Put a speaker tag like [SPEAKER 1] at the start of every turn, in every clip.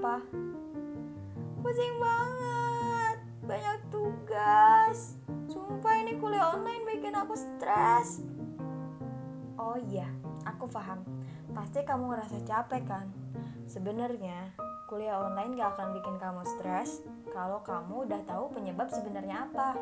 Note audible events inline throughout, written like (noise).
[SPEAKER 1] apa? Pusing banget, banyak tugas. Sumpah ini kuliah online bikin aku stres. Oh iya, aku paham. Pasti kamu ngerasa capek kan? Sebenarnya, kuliah online gak akan bikin kamu stres kalau kamu udah tahu penyebab sebenarnya apa.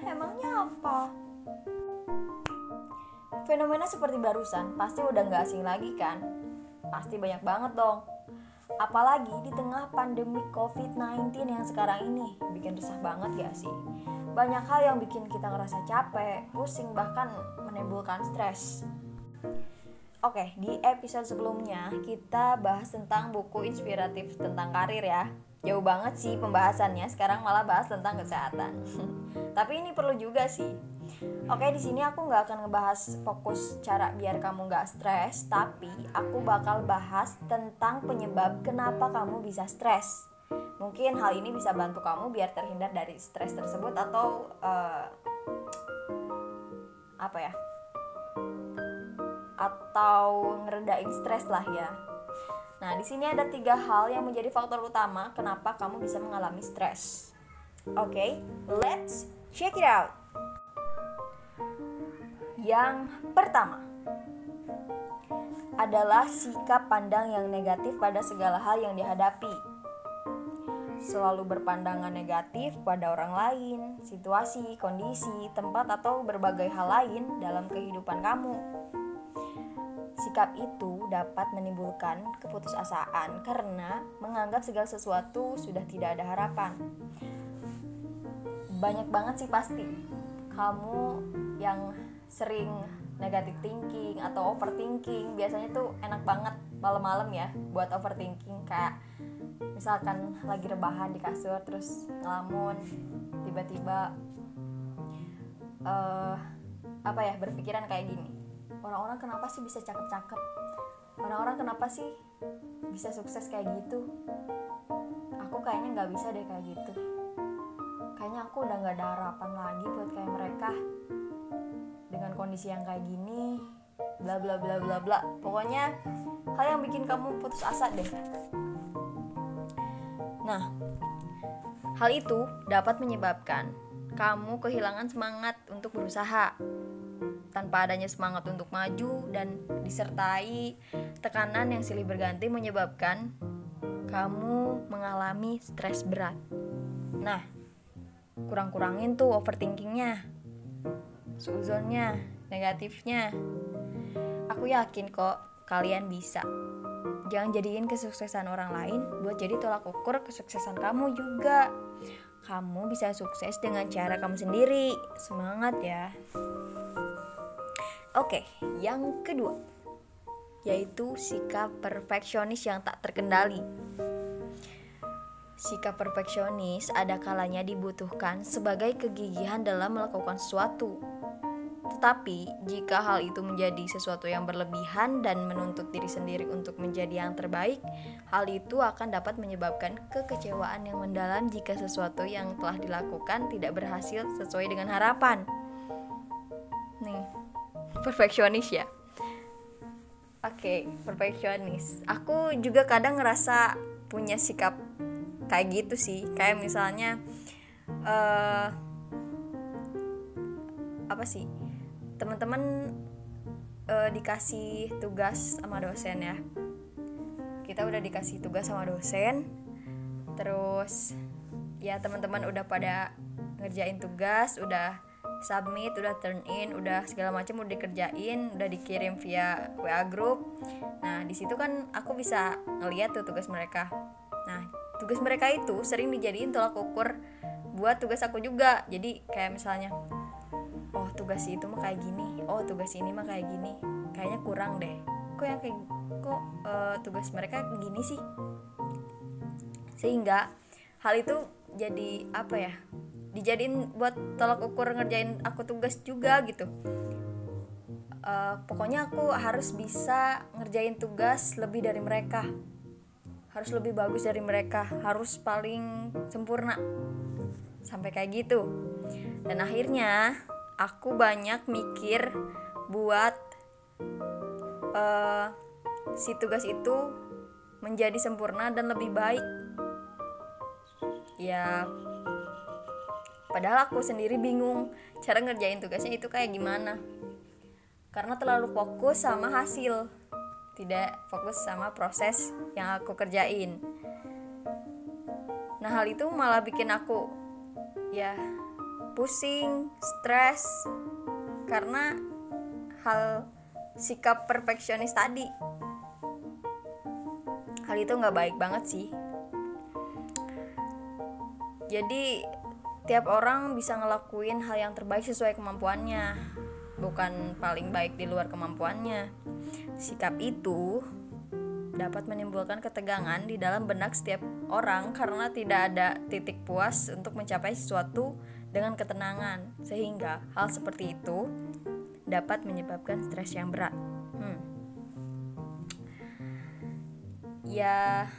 [SPEAKER 1] Emangnya apa? Fenomena seperti barusan pasti udah gak asing lagi kan? Pasti banyak banget dong. Apalagi di tengah pandemi COVID-19 yang sekarang ini bikin resah banget gak sih? Banyak hal yang bikin kita ngerasa capek, pusing, bahkan menimbulkan stres. Oke, di episode sebelumnya kita bahas tentang buku inspiratif tentang karir ya. Jauh banget sih pembahasannya, sekarang malah bahas tentang kesehatan. (laughs) Tapi ini perlu juga sih. Oke, di sini aku nggak akan ngebahas fokus cara biar kamu nggak stres, tapi aku bakal bahas tentang penyebab kenapa kamu bisa stres. Mungkin hal ini bisa bantu kamu biar terhindar dari stres tersebut atau uh, apa ya? atau ngeredain stres lah ya. Nah, di sini ada tiga hal yang menjadi faktor utama kenapa kamu bisa mengalami stres. Oke, okay, let's check it out. Yang pertama adalah sikap pandang yang negatif pada segala hal yang dihadapi. Selalu berpandangan negatif pada orang lain, situasi, kondisi, tempat, atau berbagai hal lain dalam kehidupan kamu Sikap itu dapat menimbulkan keputusasaan karena menganggap segala sesuatu sudah tidak ada harapan. Banyak banget sih pasti. Kamu yang sering negative thinking atau overthinking biasanya tuh enak banget malam-malam ya buat overthinking. Kayak misalkan lagi rebahan di kasur terus ngelamun tiba-tiba uh, apa ya berpikiran kayak gini orang-orang kenapa sih bisa cakep-cakep? Orang-orang kenapa sih bisa sukses kayak gitu? Aku kayaknya nggak bisa deh kayak gitu. Kayaknya aku udah nggak ada harapan lagi buat kayak mereka. Dengan kondisi yang kayak gini bla bla bla bla bla. Pokoknya hal yang bikin kamu putus asa deh. Nah hal itu dapat menyebabkan kamu kehilangan semangat untuk berusaha tanpa adanya semangat untuk maju dan disertai tekanan yang silih berganti menyebabkan kamu mengalami stres berat. Nah, kurang-kurangin tuh overthinkingnya, suzonnya, negatifnya. Aku yakin kok kalian bisa. Jangan jadiin kesuksesan orang lain buat jadi tolak ukur kesuksesan kamu juga. Kamu bisa sukses dengan cara kamu sendiri. Semangat ya! Oke, yang kedua yaitu sikap perfeksionis yang tak terkendali. Sikap perfeksionis ada kalanya dibutuhkan sebagai kegigihan dalam melakukan sesuatu. Tetapi, jika hal itu menjadi sesuatu yang berlebihan dan menuntut diri sendiri untuk menjadi yang terbaik, hal itu akan dapat menyebabkan kekecewaan yang mendalam jika sesuatu yang telah dilakukan tidak berhasil sesuai dengan harapan. Perfeksionis ya? Oke okay, perfeksionis. Aku juga kadang ngerasa punya sikap kayak gitu sih. Kayak misalnya uh, apa sih? Teman-teman uh, dikasih tugas sama dosen ya. Kita udah dikasih tugas sama dosen terus ya teman-teman udah pada ngerjain tugas udah submit udah turn in udah segala macam udah dikerjain udah dikirim via WA group. Nah di situ kan aku bisa ngeliat tuh tugas mereka. Nah tugas mereka itu sering dijadiin tolak ukur buat tugas aku juga. Jadi kayak misalnya oh tugas itu mah kayak gini oh tugas ini mah kayak gini. Kayaknya kurang deh. Kok yang kayak kok uh, tugas mereka gini sih? Sehingga hal itu jadi apa ya dijadiin buat tolak ukur ngerjain aku tugas juga gitu. Uh, pokoknya aku harus bisa ngerjain tugas lebih dari mereka. Harus lebih bagus dari mereka. Harus paling sempurna. Sampai kayak gitu. Dan akhirnya aku banyak mikir buat uh, si tugas itu menjadi sempurna dan lebih baik. Ya, padahal aku sendiri bingung cara ngerjain tugasnya itu kayak gimana. Karena terlalu fokus sama hasil, tidak fokus sama proses yang aku kerjain. Nah, hal itu malah bikin aku ya pusing, stres karena hal sikap perfeksionis tadi hal itu nggak baik banget sih jadi tiap orang bisa ngelakuin hal yang terbaik sesuai kemampuannya bukan paling baik di luar kemampuannya. Sikap itu dapat menimbulkan ketegangan di dalam benak setiap orang karena tidak ada titik puas untuk mencapai sesuatu dengan ketenangan. Sehingga hal seperti itu dapat menyebabkan stres yang berat. Ya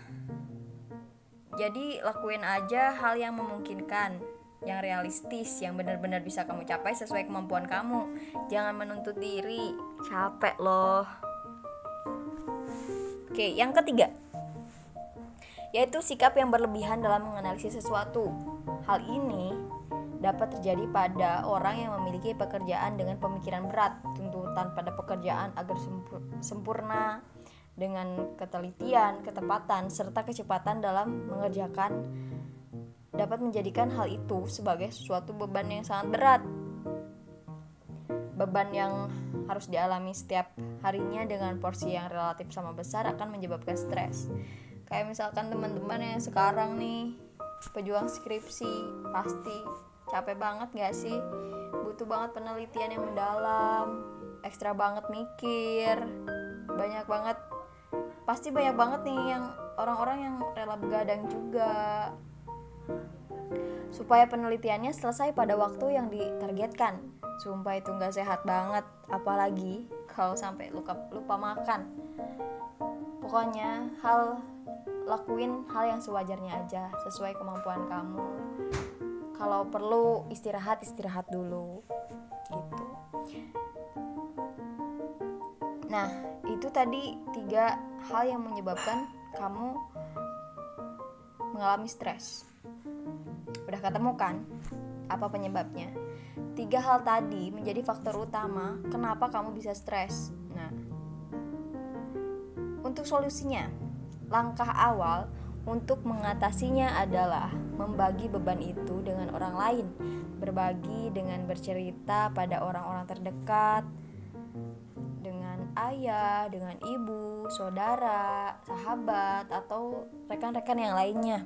[SPEAKER 1] jadi lakuin aja hal yang memungkinkan yang realistis yang benar-benar bisa kamu capai sesuai kemampuan kamu. Jangan menuntut diri. Capek loh. Oke yang ketiga. Yaitu sikap yang berlebihan dalam menganalisis sesuatu. Hal ini dapat terjadi pada orang yang memiliki pekerjaan dengan pemikiran berat tuntutan pada pekerjaan agar sempurna dengan ketelitian, ketepatan, serta kecepatan dalam mengerjakan dapat menjadikan hal itu sebagai suatu beban yang sangat berat. Beban yang harus dialami setiap harinya dengan porsi yang relatif sama besar akan menyebabkan stres. Kayak misalkan teman-teman yang sekarang nih pejuang skripsi pasti capek banget gak sih? Butuh banget penelitian yang mendalam, ekstra banget mikir, banyak banget pasti banyak banget nih yang orang-orang yang rela begadang juga supaya penelitiannya selesai pada waktu yang ditargetkan. Sumpah itu nggak sehat banget. Apalagi kalau sampai lupa lupa makan. Pokoknya hal lakuin hal yang sewajarnya aja sesuai kemampuan kamu. Kalau perlu istirahat istirahat dulu. Gitu. Nah itu tadi tiga hal yang menyebabkan kamu mengalami stres. Udah ketemu kan apa penyebabnya? Tiga hal tadi menjadi faktor utama kenapa kamu bisa stres. Nah, untuk solusinya, langkah awal untuk mengatasinya adalah membagi beban itu dengan orang lain, berbagi dengan bercerita pada orang-orang terdekat, ayah, dengan ibu, saudara, sahabat, atau rekan-rekan yang lainnya.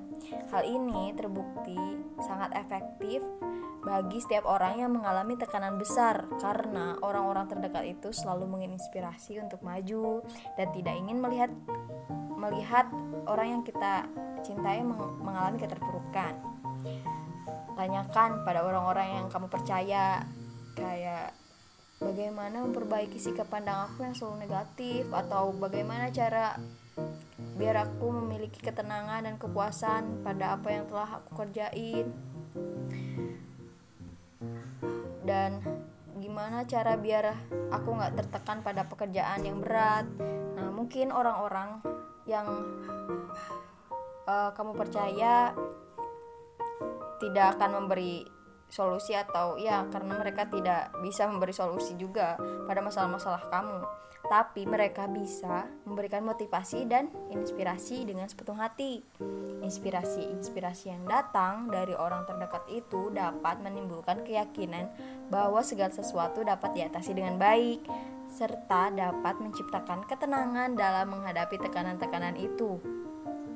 [SPEAKER 1] Hal ini terbukti sangat efektif bagi setiap orang yang mengalami tekanan besar karena orang-orang terdekat itu selalu menginspirasi untuk maju dan tidak ingin melihat melihat orang yang kita cintai mengalami keterpurukan. Tanyakan pada orang-orang yang kamu percaya kayak bagaimana memperbaiki sikap pandang aku yang selalu negatif atau bagaimana cara biar aku memiliki ketenangan dan kepuasan pada apa yang telah aku kerjain. Dan gimana cara biar aku nggak tertekan pada pekerjaan yang berat. Nah mungkin orang-orang yang uh, kamu percaya tidak akan memberi solusi atau ya karena mereka tidak bisa memberi solusi juga pada masalah-masalah kamu. Tapi mereka bisa memberikan motivasi dan inspirasi dengan sepenuh hati. Inspirasi-inspirasi yang datang dari orang terdekat itu dapat menimbulkan keyakinan bahwa segala sesuatu dapat diatasi dengan baik serta dapat menciptakan ketenangan dalam menghadapi tekanan-tekanan itu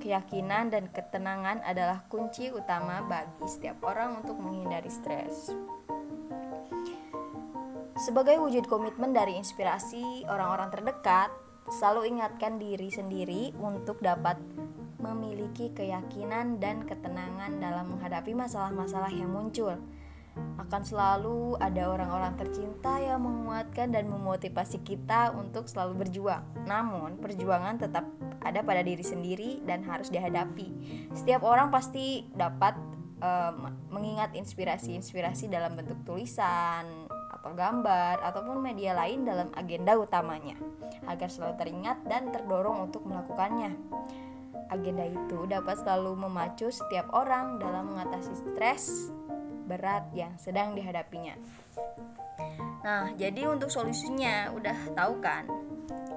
[SPEAKER 1] keyakinan dan ketenangan adalah kunci utama bagi setiap orang untuk menghindari stres. Sebagai wujud komitmen dari inspirasi orang-orang terdekat, selalu ingatkan diri sendiri untuk dapat memiliki keyakinan dan ketenangan dalam menghadapi masalah-masalah yang muncul akan selalu ada orang-orang tercinta yang menguatkan dan memotivasi kita untuk selalu berjuang. Namun, perjuangan tetap ada pada diri sendiri dan harus dihadapi. Setiap orang pasti dapat um, mengingat inspirasi-inspirasi dalam bentuk tulisan atau gambar ataupun media lain dalam agenda utamanya agar selalu teringat dan terdorong untuk melakukannya. Agenda itu dapat selalu memacu setiap orang dalam mengatasi stres berat yang sedang dihadapinya. Nah, jadi untuk solusinya udah tahu kan?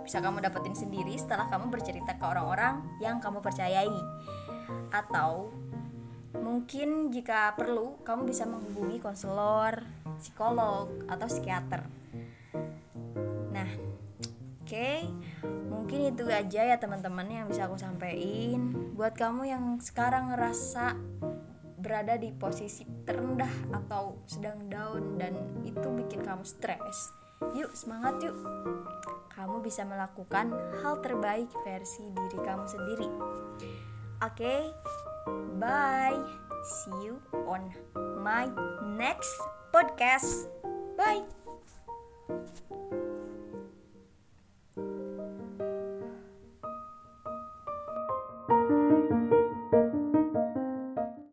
[SPEAKER 1] Bisa kamu dapetin sendiri setelah kamu bercerita ke orang-orang yang kamu percayai. Atau mungkin jika perlu kamu bisa menghubungi konselor, psikolog, atau psikiater. Nah, oke, okay. mungkin itu aja ya teman-teman yang bisa aku sampaikan. Buat kamu yang sekarang ngerasa berada di posisi terendah atau sedang down dan itu bikin kamu stres. Yuk semangat yuk. Kamu bisa melakukan hal terbaik versi diri kamu sendiri. Oke okay? bye. See you on my next podcast. Bye